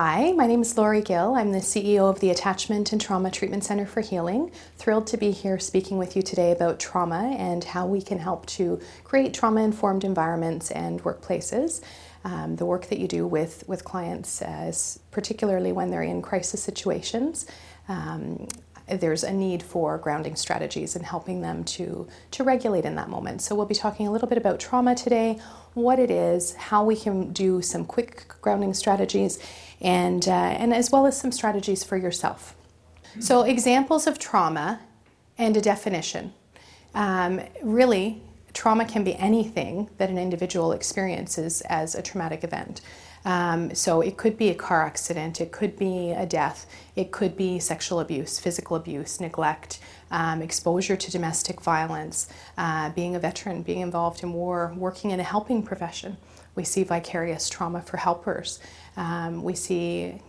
Hi, my name is Lori Gill. I'm the CEO of the Attachment and Trauma Treatment Center for Healing. Thrilled to be here speaking with you today about trauma and how we can help to create trauma informed environments and workplaces. Um, the work that you do with, with clients, as particularly when they're in crisis situations, um, there's a need for grounding strategies and helping them to, to regulate in that moment. So, we'll be talking a little bit about trauma today, what it is, how we can do some quick grounding strategies, and, uh, and as well as some strategies for yourself. So, examples of trauma and a definition. Um, really, trauma can be anything that an individual experiences as a traumatic event. Um, so it could be a car accident, it could be a death, it could be sexual abuse, physical abuse, neglect, um, exposure to domestic violence, uh, being a veteran, being involved in war, working in a helping profession. We see vicarious trauma for helpers. Um, we see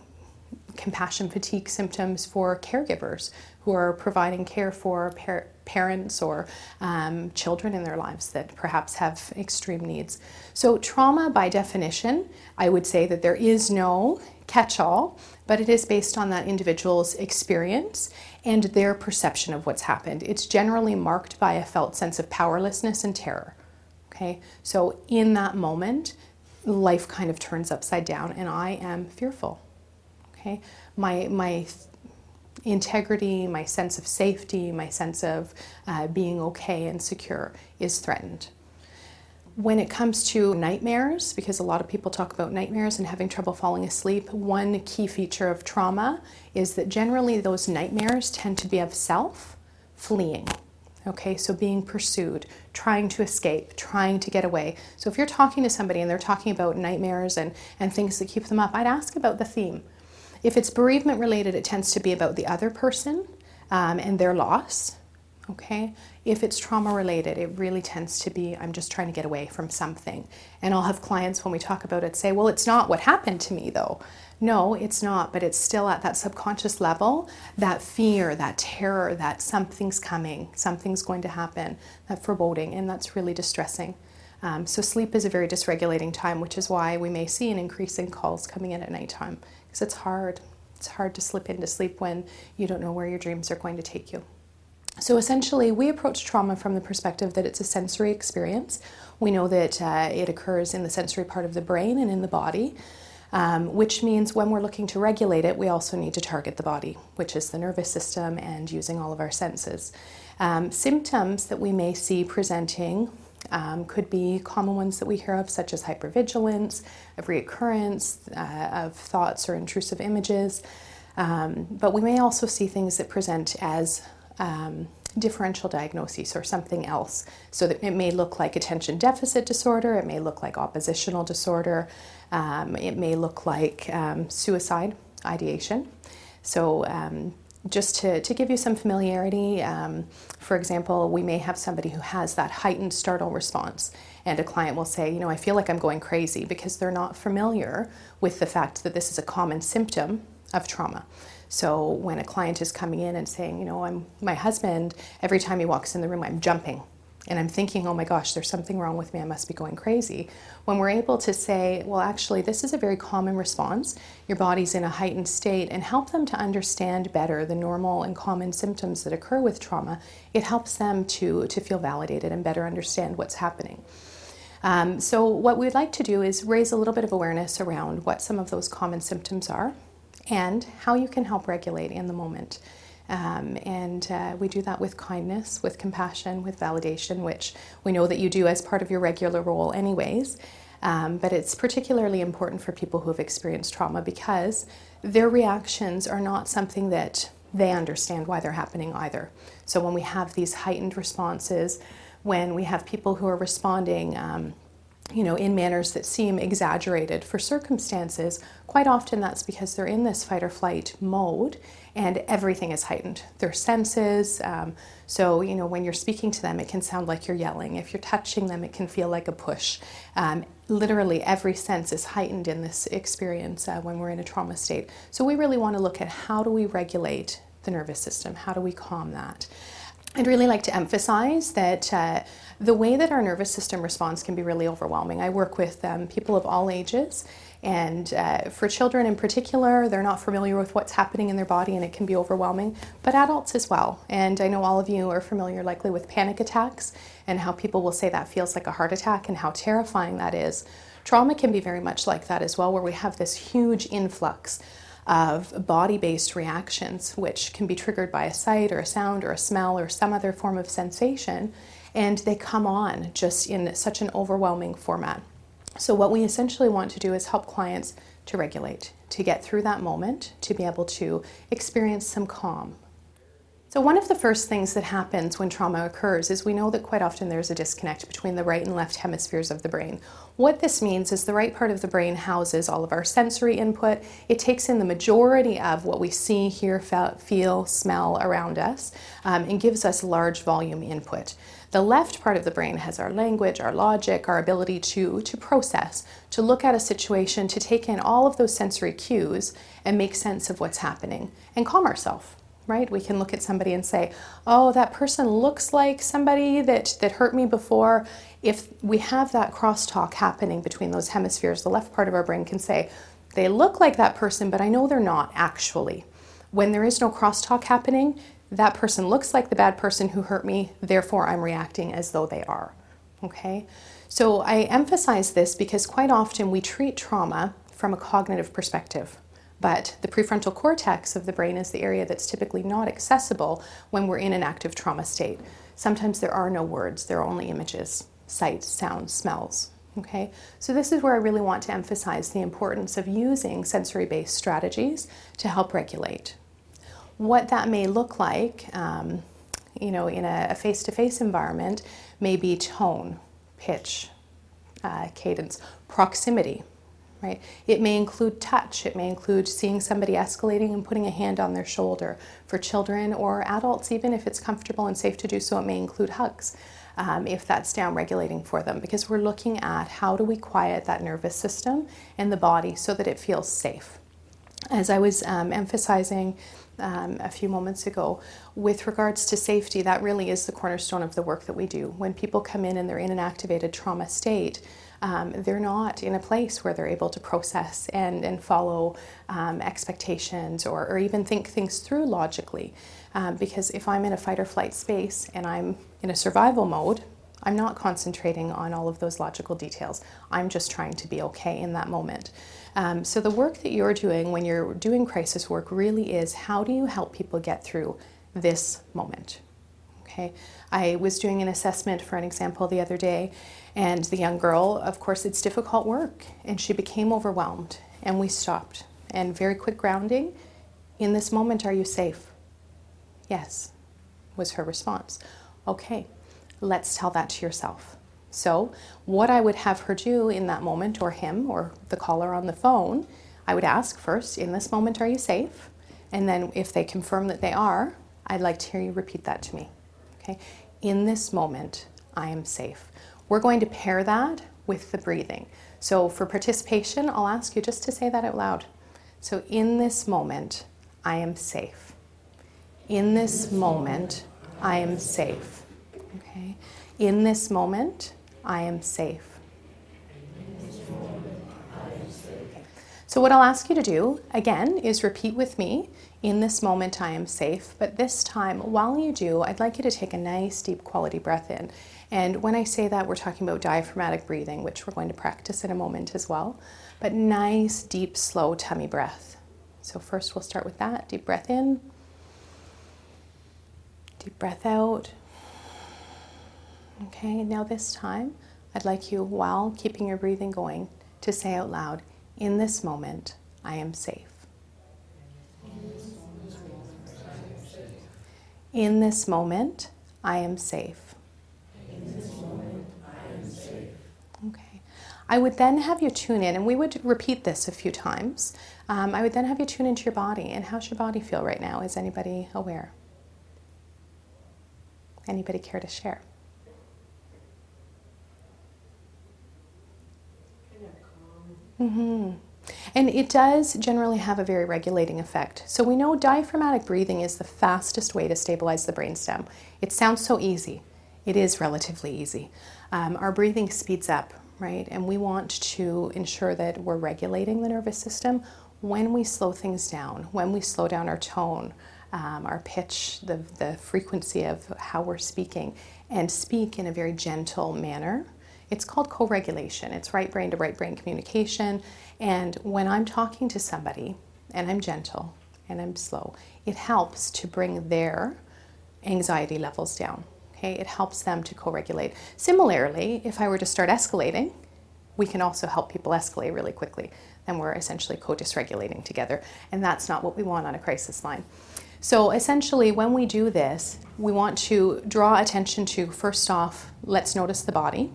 compassion fatigue symptoms for caregivers who are providing care for par- parents or um, children in their lives that perhaps have extreme needs. So, trauma, by definition, I would say that there is no catch all, but it is based on that individual's experience and their perception of what's happened. It's generally marked by a felt sense of powerlessness and terror. Okay, so in that moment, life kind of turns upside down and I am fearful. Okay, my, my integrity, my sense of safety, my sense of uh, being okay and secure is threatened. When it comes to nightmares, because a lot of people talk about nightmares and having trouble falling asleep, one key feature of trauma is that generally those nightmares tend to be of self fleeing. Okay, so being pursued, trying to escape, trying to get away. So if you're talking to somebody and they're talking about nightmares and, and things that keep them up, I'd ask about the theme. If it's bereavement related, it tends to be about the other person um, and their loss. Okay. If it's trauma related, it really tends to be I'm just trying to get away from something. And I'll have clients when we talk about it say, well, it's not what happened to me though. No, it's not, but it's still at that subconscious level, that fear, that terror, that something's coming, something's going to happen, that foreboding, and that's really distressing. Um, so, sleep is a very dysregulating time, which is why we may see an increase in calls coming in at nighttime because it's hard. It's hard to slip into sleep when you don't know where your dreams are going to take you. So essentially, we approach trauma from the perspective that it's a sensory experience. We know that uh, it occurs in the sensory part of the brain and in the body, um, which means when we're looking to regulate it, we also need to target the body, which is the nervous system and using all of our senses. Um, symptoms that we may see presenting um, could be common ones that we hear of, such as hypervigilance, of reoccurrence uh, of thoughts or intrusive images. Um, but we may also see things that present as um, differential diagnoses or something else. So that it may look like attention deficit disorder, it may look like oppositional disorder, um, it may look like um, suicide ideation. So um, just to, to give you some familiarity, um, for example, we may have somebody who has that heightened startle response, and a client will say, You know, I feel like I'm going crazy because they're not familiar with the fact that this is a common symptom of trauma. So when a client is coming in and saying, You know, I'm my husband, every time he walks in the room, I'm jumping and I'm thinking, oh my gosh, there's something wrong with me, I must be going crazy. When we're able to say, well, actually, this is a very common response, your body's in a heightened state, and help them to understand better the normal and common symptoms that occur with trauma, it helps them to, to feel validated and better understand what's happening. Um, so, what we'd like to do is raise a little bit of awareness around what some of those common symptoms are and how you can help regulate in the moment. Um, and uh, we do that with kindness, with compassion, with validation, which we know that you do as part of your regular role, anyways. Um, but it's particularly important for people who have experienced trauma because their reactions are not something that they understand why they're happening either. So when we have these heightened responses, when we have people who are responding. Um, you know, in manners that seem exaggerated for circumstances, quite often that's because they're in this fight or flight mode and everything is heightened. Their senses, um, so you know, when you're speaking to them, it can sound like you're yelling. If you're touching them, it can feel like a push. Um, literally, every sense is heightened in this experience uh, when we're in a trauma state. So we really want to look at how do we regulate the nervous system? How do we calm that? I'd really like to emphasize that uh, the way that our nervous system responds can be really overwhelming. I work with um, people of all ages, and uh, for children in particular, they're not familiar with what's happening in their body and it can be overwhelming, but adults as well. And I know all of you are familiar likely with panic attacks and how people will say that feels like a heart attack and how terrifying that is. Trauma can be very much like that as well, where we have this huge influx of body based reactions, which can be triggered by a sight or a sound or a smell or some other form of sensation, and they come on just in such an overwhelming format. So, what we essentially want to do is help clients to regulate, to get through that moment, to be able to experience some calm. So, one of the first things that happens when trauma occurs is we know that quite often there's a disconnect between the right and left hemispheres of the brain. What this means is the right part of the brain houses all of our sensory input. It takes in the majority of what we see, hear, feel, smell around us, um, and gives us large volume input. The left part of the brain has our language, our logic, our ability to, to process, to look at a situation, to take in all of those sensory cues and make sense of what's happening and calm ourselves. Right? We can look at somebody and say, "Oh, that person looks like somebody that that hurt me before." If we have that crosstalk happening between those hemispheres, the left part of our brain can say, "They look like that person, but I know they're not actually." When there is no crosstalk happening, that person looks like the bad person who hurt me, therefore I'm reacting as though they are. Okay? So I emphasize this because quite often we treat trauma from a cognitive perspective. But the prefrontal cortex of the brain is the area that's typically not accessible when we're in an active trauma state. Sometimes there are no words, there are only images, sights, sounds, smells. Okay, so this is where I really want to emphasize the importance of using sensory based strategies to help regulate what that may look like, um, you know, in a face to face environment, may be tone, pitch, uh, cadence, proximity, right? It may include touch, it may include seeing somebody escalating and putting a hand on their shoulder. For children or adults, even if it's comfortable and safe to do so, it may include hugs. Um, if that's down regulating for them, because we're looking at how do we quiet that nervous system and the body so that it feels safe. As I was um, emphasizing um, a few moments ago. With regards to safety, that really is the cornerstone of the work that we do. When people come in and they're in an activated trauma state, um, they're not in a place where they're able to process and, and follow um, expectations or, or even think things through logically. Um, because if I'm in a fight or flight space and I'm in a survival mode, I'm not concentrating on all of those logical details. I'm just trying to be okay in that moment. Um, so, the work that you're doing when you're doing crisis work really is how do you help people get through this moment? Okay, I was doing an assessment for an example the other day, and the young girl, of course, it's difficult work, and she became overwhelmed, and we stopped. And very quick grounding in this moment, are you safe? Yes, was her response. Okay, let's tell that to yourself. So, what I would have her do in that moment, or him, or the caller on the phone, I would ask first, in this moment, are you safe? And then, if they confirm that they are, I'd like to hear you repeat that to me. Okay? In this moment, I am safe. We're going to pair that with the breathing. So, for participation, I'll ask you just to say that out loud. So, in this moment, I am safe. In this moment, I am safe. Okay? In this moment, I am safe. So, what I'll ask you to do again is repeat with me in this moment, I am safe. But this time, while you do, I'd like you to take a nice deep quality breath in. And when I say that, we're talking about diaphragmatic breathing, which we're going to practice in a moment as well. But nice, deep, slow tummy breath. So, first, we'll start with that deep breath in, deep breath out. Okay, now this time, I'd like you, while keeping your breathing going, to say out loud, In this moment, I am safe. In this moment, I am safe. Moment, I am safe. Okay. I would then have you tune in, and we would repeat this a few times. Um, I would then have you tune into your body. And how's your body feel right now? Is anybody aware? Anybody care to share? Mm-hmm. And it does generally have a very regulating effect. So we know diaphragmatic breathing is the fastest way to stabilize the brainstem. It sounds so easy. It is relatively easy. Um, our breathing speeds up, right? And we want to ensure that we're regulating the nervous system when we slow things down, when we slow down our tone, um, our pitch, the, the frequency of how we're speaking, and speak in a very gentle manner it's called co regulation, it's right brain to right brain communication. And when I'm talking to somebody and I'm gentle and I'm slow, it helps to bring their anxiety levels down. Okay, it helps them to co regulate. Similarly, if I were to start escalating, we can also help people escalate really quickly. Then we're essentially co dysregulating together. And that's not what we want on a crisis line. So essentially, when we do this, we want to draw attention to first off, let's notice the body.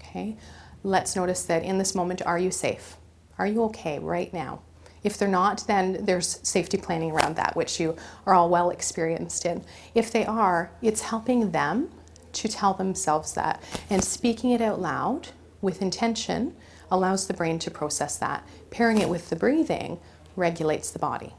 Okay, let's notice that in this moment, are you safe? Are you okay right now? If they're not, then there's safety planning around that, which you are all well experienced in. If they are, it's helping them to tell themselves that. And speaking it out loud with intention allows the brain to process that. Pairing it with the breathing regulates the body.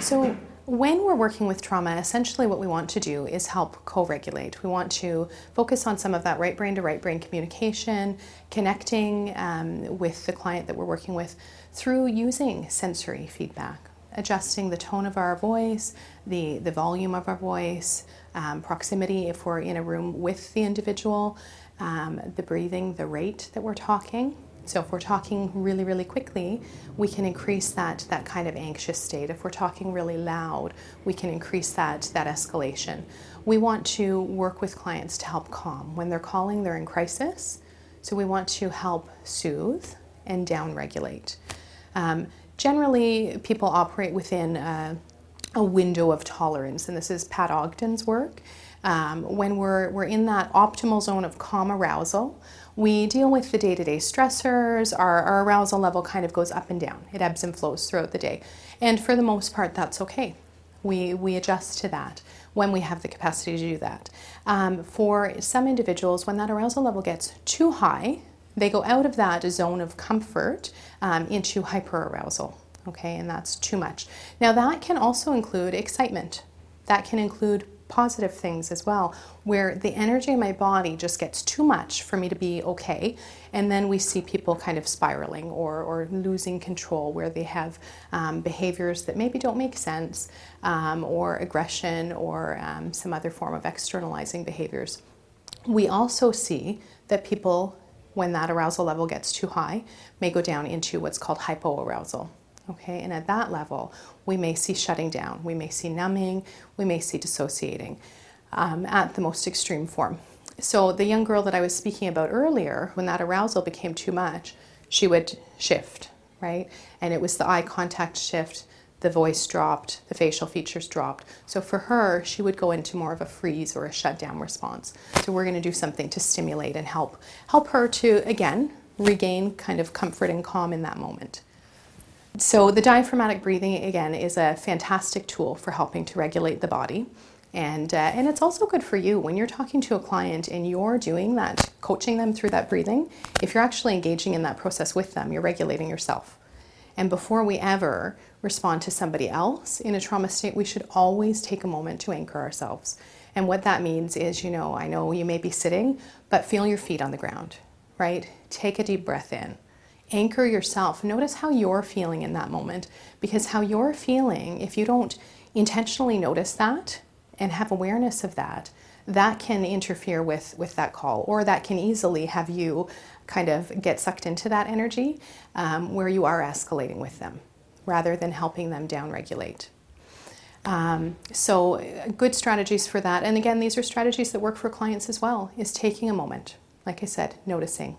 So, when we're working with trauma, essentially what we want to do is help co regulate. We want to focus on some of that right brain to right brain communication, connecting um, with the client that we're working with through using sensory feedback, adjusting the tone of our voice, the, the volume of our voice, um, proximity if we're in a room with the individual, um, the breathing, the rate that we're talking. So if we're talking really, really quickly, we can increase that, that kind of anxious state. If we're talking really loud, we can increase that, that escalation. We want to work with clients to help calm. When they're calling, they're in crisis. So we want to help soothe and downregulate. Um, generally, people operate within a, a window of tolerance, and this is Pat Ogden's work. Um, when we're, we're in that optimal zone of calm arousal, we deal with the day to day stressors. Our, our arousal level kind of goes up and down, it ebbs and flows throughout the day. And for the most part, that's okay. We, we adjust to that when we have the capacity to do that. Um, for some individuals, when that arousal level gets too high, they go out of that zone of comfort um, into hyperarousal. Okay, and that's too much. Now, that can also include excitement. That can include positive things as well, where the energy in my body just gets too much for me to be okay. And then we see people kind of spiraling or, or losing control, where they have um, behaviors that maybe don't make sense, um, or aggression, or um, some other form of externalizing behaviors. We also see that people, when that arousal level gets too high, may go down into what's called hypoarousal. Okay, and at that level, we may see shutting down, we may see numbing, we may see dissociating um, at the most extreme form. So, the young girl that I was speaking about earlier, when that arousal became too much, she would shift, right? And it was the eye contact shift, the voice dropped, the facial features dropped. So, for her, she would go into more of a freeze or a shutdown response. So, we're going to do something to stimulate and help help her to again regain kind of comfort and calm in that moment. So, the diaphragmatic breathing, again, is a fantastic tool for helping to regulate the body. And, uh, and it's also good for you when you're talking to a client and you're doing that, coaching them through that breathing. If you're actually engaging in that process with them, you're regulating yourself. And before we ever respond to somebody else in a trauma state, we should always take a moment to anchor ourselves. And what that means is, you know, I know you may be sitting, but feel your feet on the ground, right? Take a deep breath in anchor yourself. Notice how you're feeling in that moment because how you're feeling, if you don't intentionally notice that and have awareness of that, that can interfere with, with that call or that can easily have you kind of get sucked into that energy um, where you are escalating with them rather than helping them down regulate. Um, so good strategies for that and again these are strategies that work for clients as well is taking a moment like i said noticing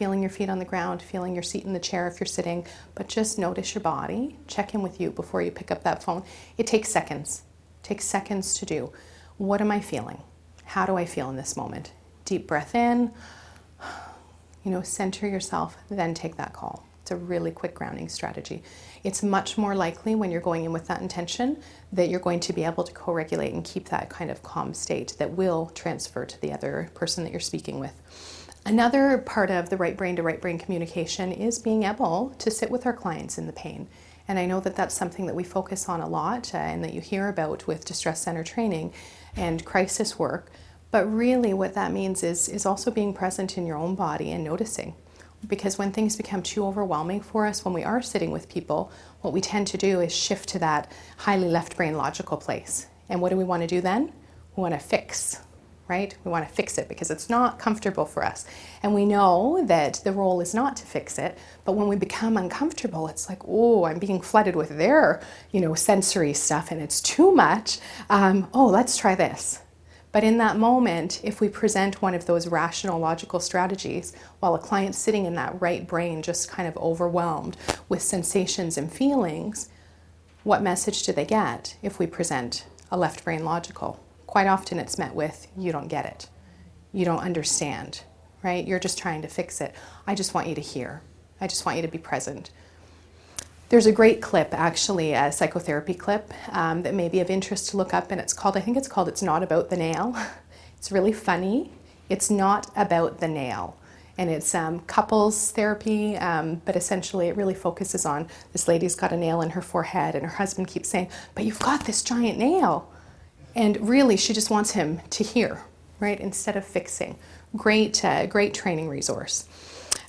feeling your feet on the ground, feeling your seat in the chair if you're sitting, but just notice your body. Check in with you before you pick up that phone. It takes seconds. It takes seconds to do. What am I feeling? How do I feel in this moment? Deep breath in, You know, center yourself, then take that call. It's a really quick grounding strategy. It's much more likely when you're going in with that intention that you're going to be able to co regulate and keep that kind of calm state that will transfer to the other person that you're speaking with. Another part of the right brain to right brain communication is being able to sit with our clients in the pain. And I know that that's something that we focus on a lot uh, and that you hear about with distress center training and crisis work. But really, what that means is, is also being present in your own body and noticing. Because when things become too overwhelming for us, when we are sitting with people, what we tend to do is shift to that highly left brain logical place. And what do we want to do then? We want to fix, right? We want to fix it because it's not comfortable for us. And we know that the role is not to fix it, but when we become uncomfortable, it's like, oh, I'm being flooded with their, you know, sensory stuff and it's too much. Um, oh, let's try this. But in that moment, if we present one of those rational, logical strategies while a client's sitting in that right brain, just kind of overwhelmed with sensations and feelings, what message do they get if we present a left brain logical? Quite often it's met with, you don't get it. You don't understand, right? You're just trying to fix it. I just want you to hear. I just want you to be present. There's a great clip, actually, a psychotherapy clip um, that may be of interest to look up, and it's called, I think it's called It's Not About the Nail. It's really funny. It's not about the nail. And it's um, couples therapy, um, but essentially it really focuses on this lady's got a nail in her forehead, and her husband keeps saying, But you've got this giant nail. And really, she just wants him to hear, right, instead of fixing. Great, uh, great training resource.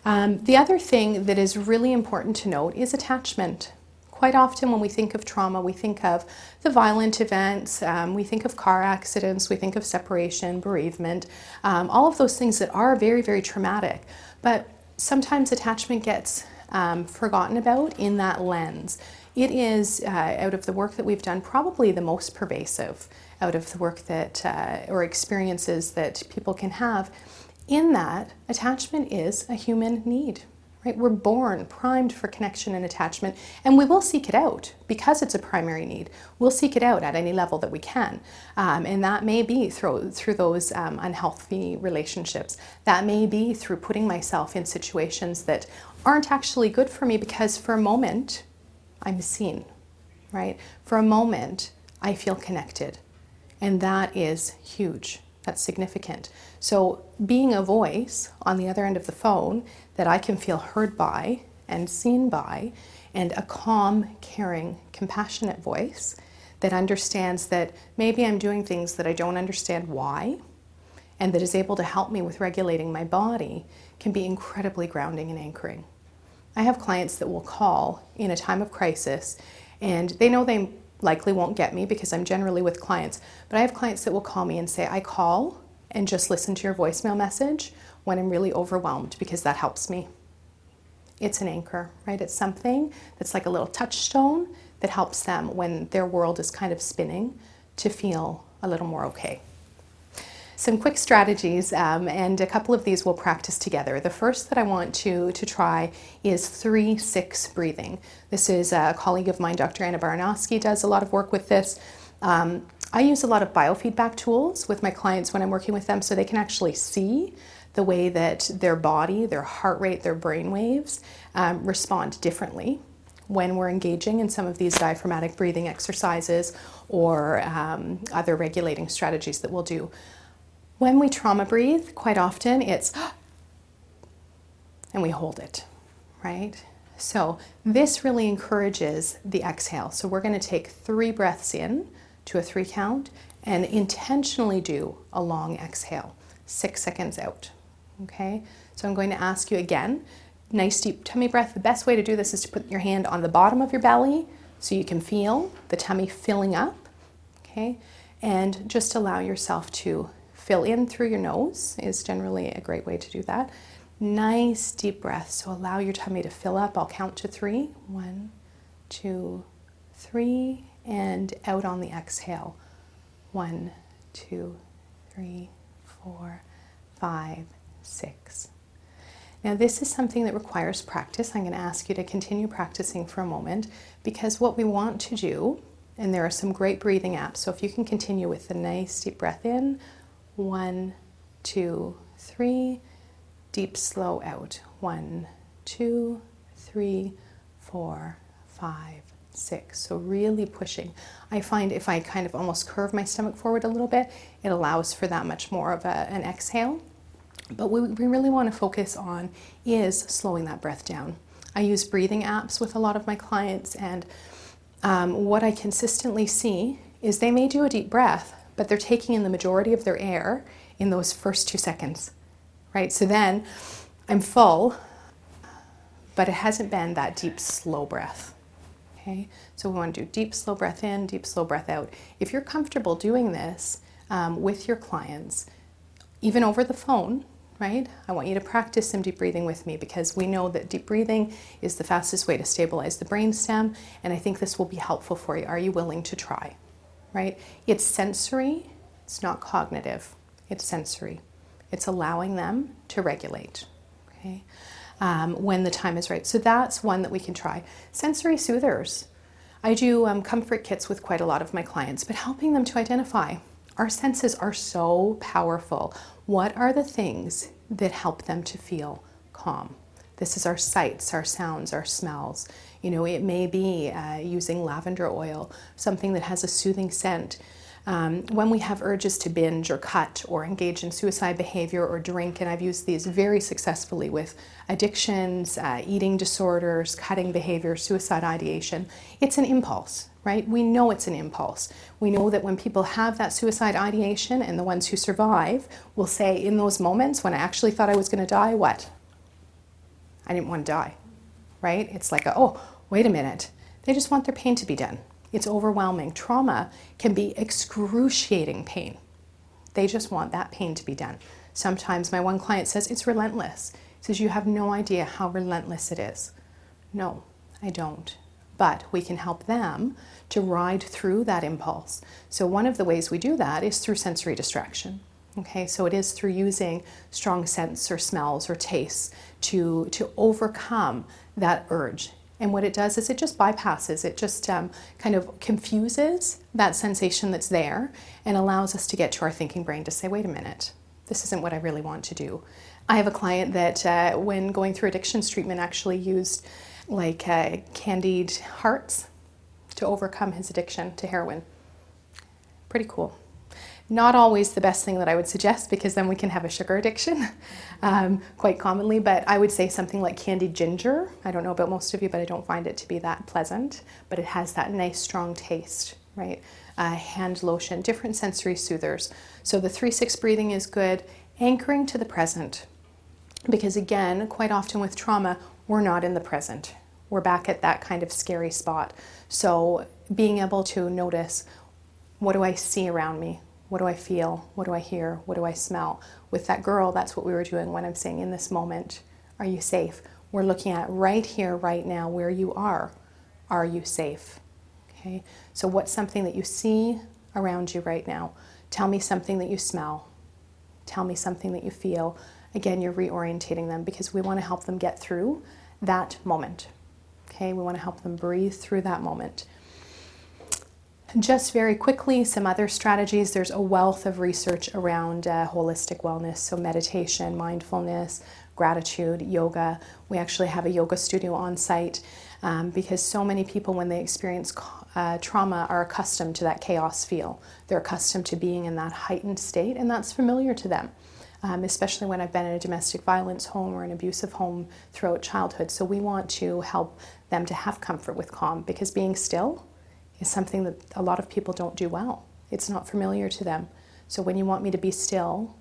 Um, the other thing that is really important to note is attachment. Quite often, when we think of trauma, we think of the violent events, um, we think of car accidents, we think of separation, bereavement, um, all of those things that are very, very traumatic. But sometimes attachment gets um, forgotten about in that lens. It is, uh, out of the work that we've done, probably the most pervasive out of the work that, uh, or experiences that people can have. In that attachment is a human need right? We're born primed for connection and attachment and we will seek it out because it's a primary need. We'll seek it out at any level that we can. Um, and that may be through through those um, unhealthy relationships. That may be through putting myself in situations that aren't actually good for me because for a moment i'm seen right? For a moment i feel connected and that is huge that's significant. So, being a voice on the other end of the phone that I can feel heard by and seen by, and a calm, caring, compassionate voice that understands that maybe I'm doing things that I don't understand why, and that is able to help me with regulating my body can be incredibly grounding and anchoring. I have clients that will call in a time of crisis and they know they likely won't get me because I'm generally with clients, but I have clients that will call me and say, I call and just listen to your voicemail message when I'm really overwhelmed because that helps me. It's an anchor, right? It's something that's like a little touchstone that helps them when their world is kind of spinning to feel a little more okay some quick strategies, um, and a couple of these we'll practice together. The first that I want to, to try is 3 6 breathing. This is a colleague of mine, Dr. Anna Baranowsky, does a lot of work with this. Um, I use a lot of biofeedback tools with my clients when I'm working with them so they can actually see the way that their body, their heart rate, their brain waves um, respond differently when we're engaging in some of these diaphragmatic breathing exercises or um, other regulating strategies that we'll do. When we trauma breathe, quite often it's and we hold it, right? So this really encourages the exhale. So we're going to take three breaths in to a three count and intentionally do a long exhale, six seconds out. Okay, so I'm going to ask you again nice deep tummy breath. The best way to do this is to put your hand on the bottom of your belly so you can feel the tummy filling up. Okay, and just allow yourself to fill in through your nose is generally a great way to do that. Nice deep breath. So allow your tummy to fill up. I'll count to three. One, two, three, and out on the exhale. One, two, three, four, five, six. Now, this is something that requires practice. I'm going to ask you to continue practicing for a moment because what we want to do, and there are some great breathing apps, so if you can continue with the nice deep breath in, one, two, three. deep, slow out. One, two, three, four, five, six. So, really pushing. I find if I kind of almost curve my stomach forward a little bit, it allows for that much more of a, an exhale. But what we really want to focus on is slowing that breath down. I use breathing apps with a lot of my clients, and um, what I consistently see is they may do a deep breath, but they're taking in the majority of their air in those first two seconds, right? So then I'm full, but it hasn't been that deep, slow breath. Okay, so we want to do deep, slow breath in, deep, slow breath out. If you're comfortable doing this um, with your clients, even over the phone, right? I want you to practice some deep breathing with me because we know that deep breathing is the fastest way to stabilize the brainstem, and I think this will be helpful for you. Are you willing to try? Right? It's sensory, it's not cognitive, it's sensory. It's allowing them to regulate, okay? Um, when the time is right. So that's one that we can try. Sensory soothers. I do um, comfort kits with quite a lot of my clients, but helping them to identify our senses are so powerful. What are the things that help them to feel calm? This is our sights, our sounds, our smells. You know, it may be uh, using lavender oil, something that has a soothing scent. Um, when we have urges to binge or cut or engage in suicide behavior or drink, and I've used these very successfully with addictions, uh, eating disorders, cutting behavior, suicide ideation, it's an impulse right? We know it's an impulse. We know that when people have that suicide ideation and the ones who survive will say in those moments when I actually thought I was going to die, what? I didn't want to die, right? It's like, a, oh, wait a minute. They just want their pain to be done. It's overwhelming. Trauma can be excruciating pain. They just want that pain to be done. Sometimes my one client says it's relentless. He says, You have no idea how relentless it is. No, I don't but we can help them to ride through that impulse. So, one of the ways we do that is through sensory distraction. Okay, so it is through using strong scents or smells or tastes to, to overcome that urge. And what it does is it just bypasses, it just um, kind of confuses that sensation that's there and allows us to get to our thinking brain to say, wait a minute, this isn't what I really want to do. I have a client that, uh, when going through addictions treatment, actually used like uh, candied hearts to overcome his addiction to heroin. Pretty cool. Not always the best thing that I would suggest because then we can have a sugar addiction um, quite commonly, but I would say something like candied ginger. I don't know about most of you, but I don't find it to be that pleasant, but it has that nice strong taste, right? Uh, hand lotion, different sensory soothers. So the 3 6 breathing is good. Anchoring to the present, because again, quite often with trauma, we're not in the present we're back at that kind of scary spot. So being able to notice what do I see around me? What do I feel? What do I hear? What do I smell? With that girl, that's what we were doing when I'm saying in this moment, are you safe? We're looking at right here, right now, where you are. Are you safe? Okay, so what's something that you see around you right now? Tell me something that you smell. Tell me something that you feel. Again, you're reorientating them because we want to help them get through that moment. Okay, we want to help them breathe through that moment. Just very quickly, some other strategies. There's a wealth of research around uh, holistic wellness, so meditation, mindfulness, gratitude, yoga. We actually have a yoga studio on site um, because so many people, when they experience uh, trauma, are accustomed to that chaos feel. They're accustomed to being in that heightened state, and that's familiar to them um, especially when I've been in a domestic violence home or an abusive home throughout childhood. So we want to help them to have comfort with calm because being still is something that a lot of people don't do well. It's not familiar to them. So when you want me to be still,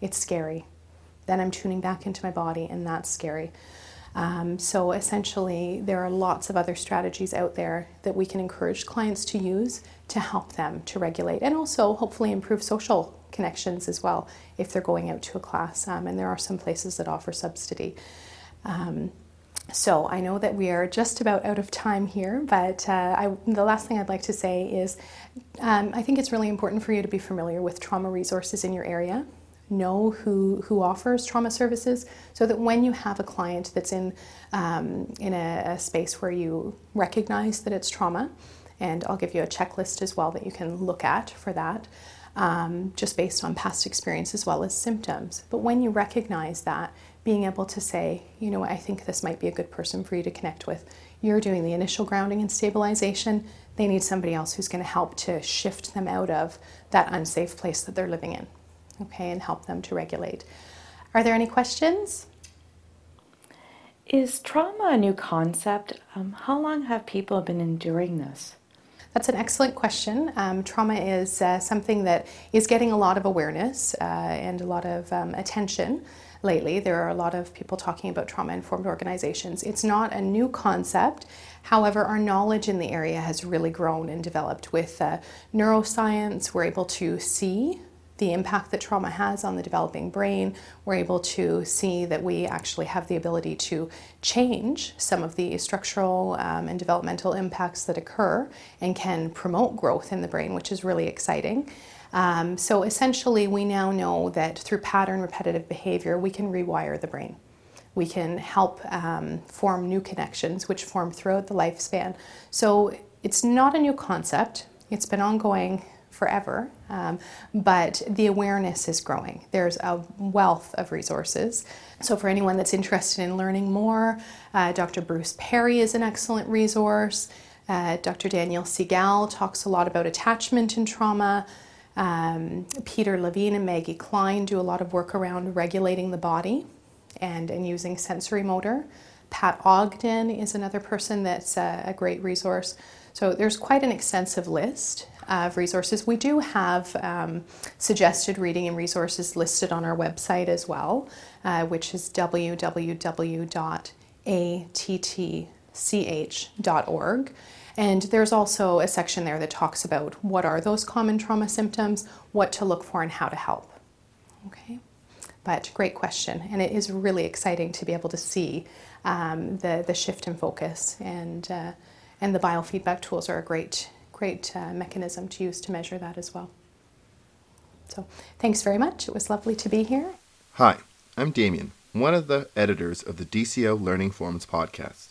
it's scary. Then I'm tuning back into my body, and that's scary. Um, so essentially, there are lots of other strategies out there that we can encourage clients to use to help them to regulate and also hopefully improve social connections as well if they're going out to a class. Um, and there are some places that offer subsidy. Um, so I know that we are just about out of time here, but uh, I, the last thing I'd like to say is um, I think it's really important for you to be familiar with trauma resources in your area. Know who, who offers trauma services so that when you have a client that's in, um, in a, a space where you recognize that it's trauma, and I'll give you a checklist as well that you can look at for that um, just based on past experience as well as symptoms. But when you recognize that, being able to say, you know, I think this might be a good person for you to connect with. You're doing the initial grounding and stabilization. They need somebody else who's going to help to shift them out of that unsafe place that they're living in, okay, and help them to regulate. Are there any questions? Is trauma a new concept? Um, how long have people been enduring this? That's an excellent question. Um, trauma is uh, something that is getting a lot of awareness uh, and a lot of um, attention lately. There are a lot of people talking about trauma informed organizations. It's not a new concept. However, our knowledge in the area has really grown and developed with uh, neuroscience. We're able to see the impact that trauma has on the developing brain, we're able to see that we actually have the ability to change some of the structural um, and developmental impacts that occur and can promote growth in the brain, which is really exciting. Um, so essentially, we now know that through pattern repetitive behavior, we can rewire the brain. We can help um, form new connections, which form throughout the lifespan. So it's not a new concept. It's been ongoing forever, um, but the awareness is growing. There's a wealth of resources. So, for anyone that's interested in learning more, uh, Dr. Bruce Perry is an excellent resource. Uh, Dr. Daniel Siegel talks a lot about attachment and trauma. Um, Peter Levine and Maggie Kline do a lot of work around regulating the body and, and using sensory motor. Pat Ogden is another person that's a, a great resource. So there's quite an extensive list of resources. We do have um, suggested reading and resources listed on our website as well, uh, which is www.attch.org. And there's also a section there that talks about what are those common trauma symptoms, what to look for, and how to help. Okay, but great question, and it is really exciting to be able to see um, the the shift in focus, and uh, and the biofeedback tools are a great great uh, mechanism to use to measure that as well. So thanks very much. It was lovely to be here. Hi, I'm Damien, one of the editors of the DCO Learning Forums podcast.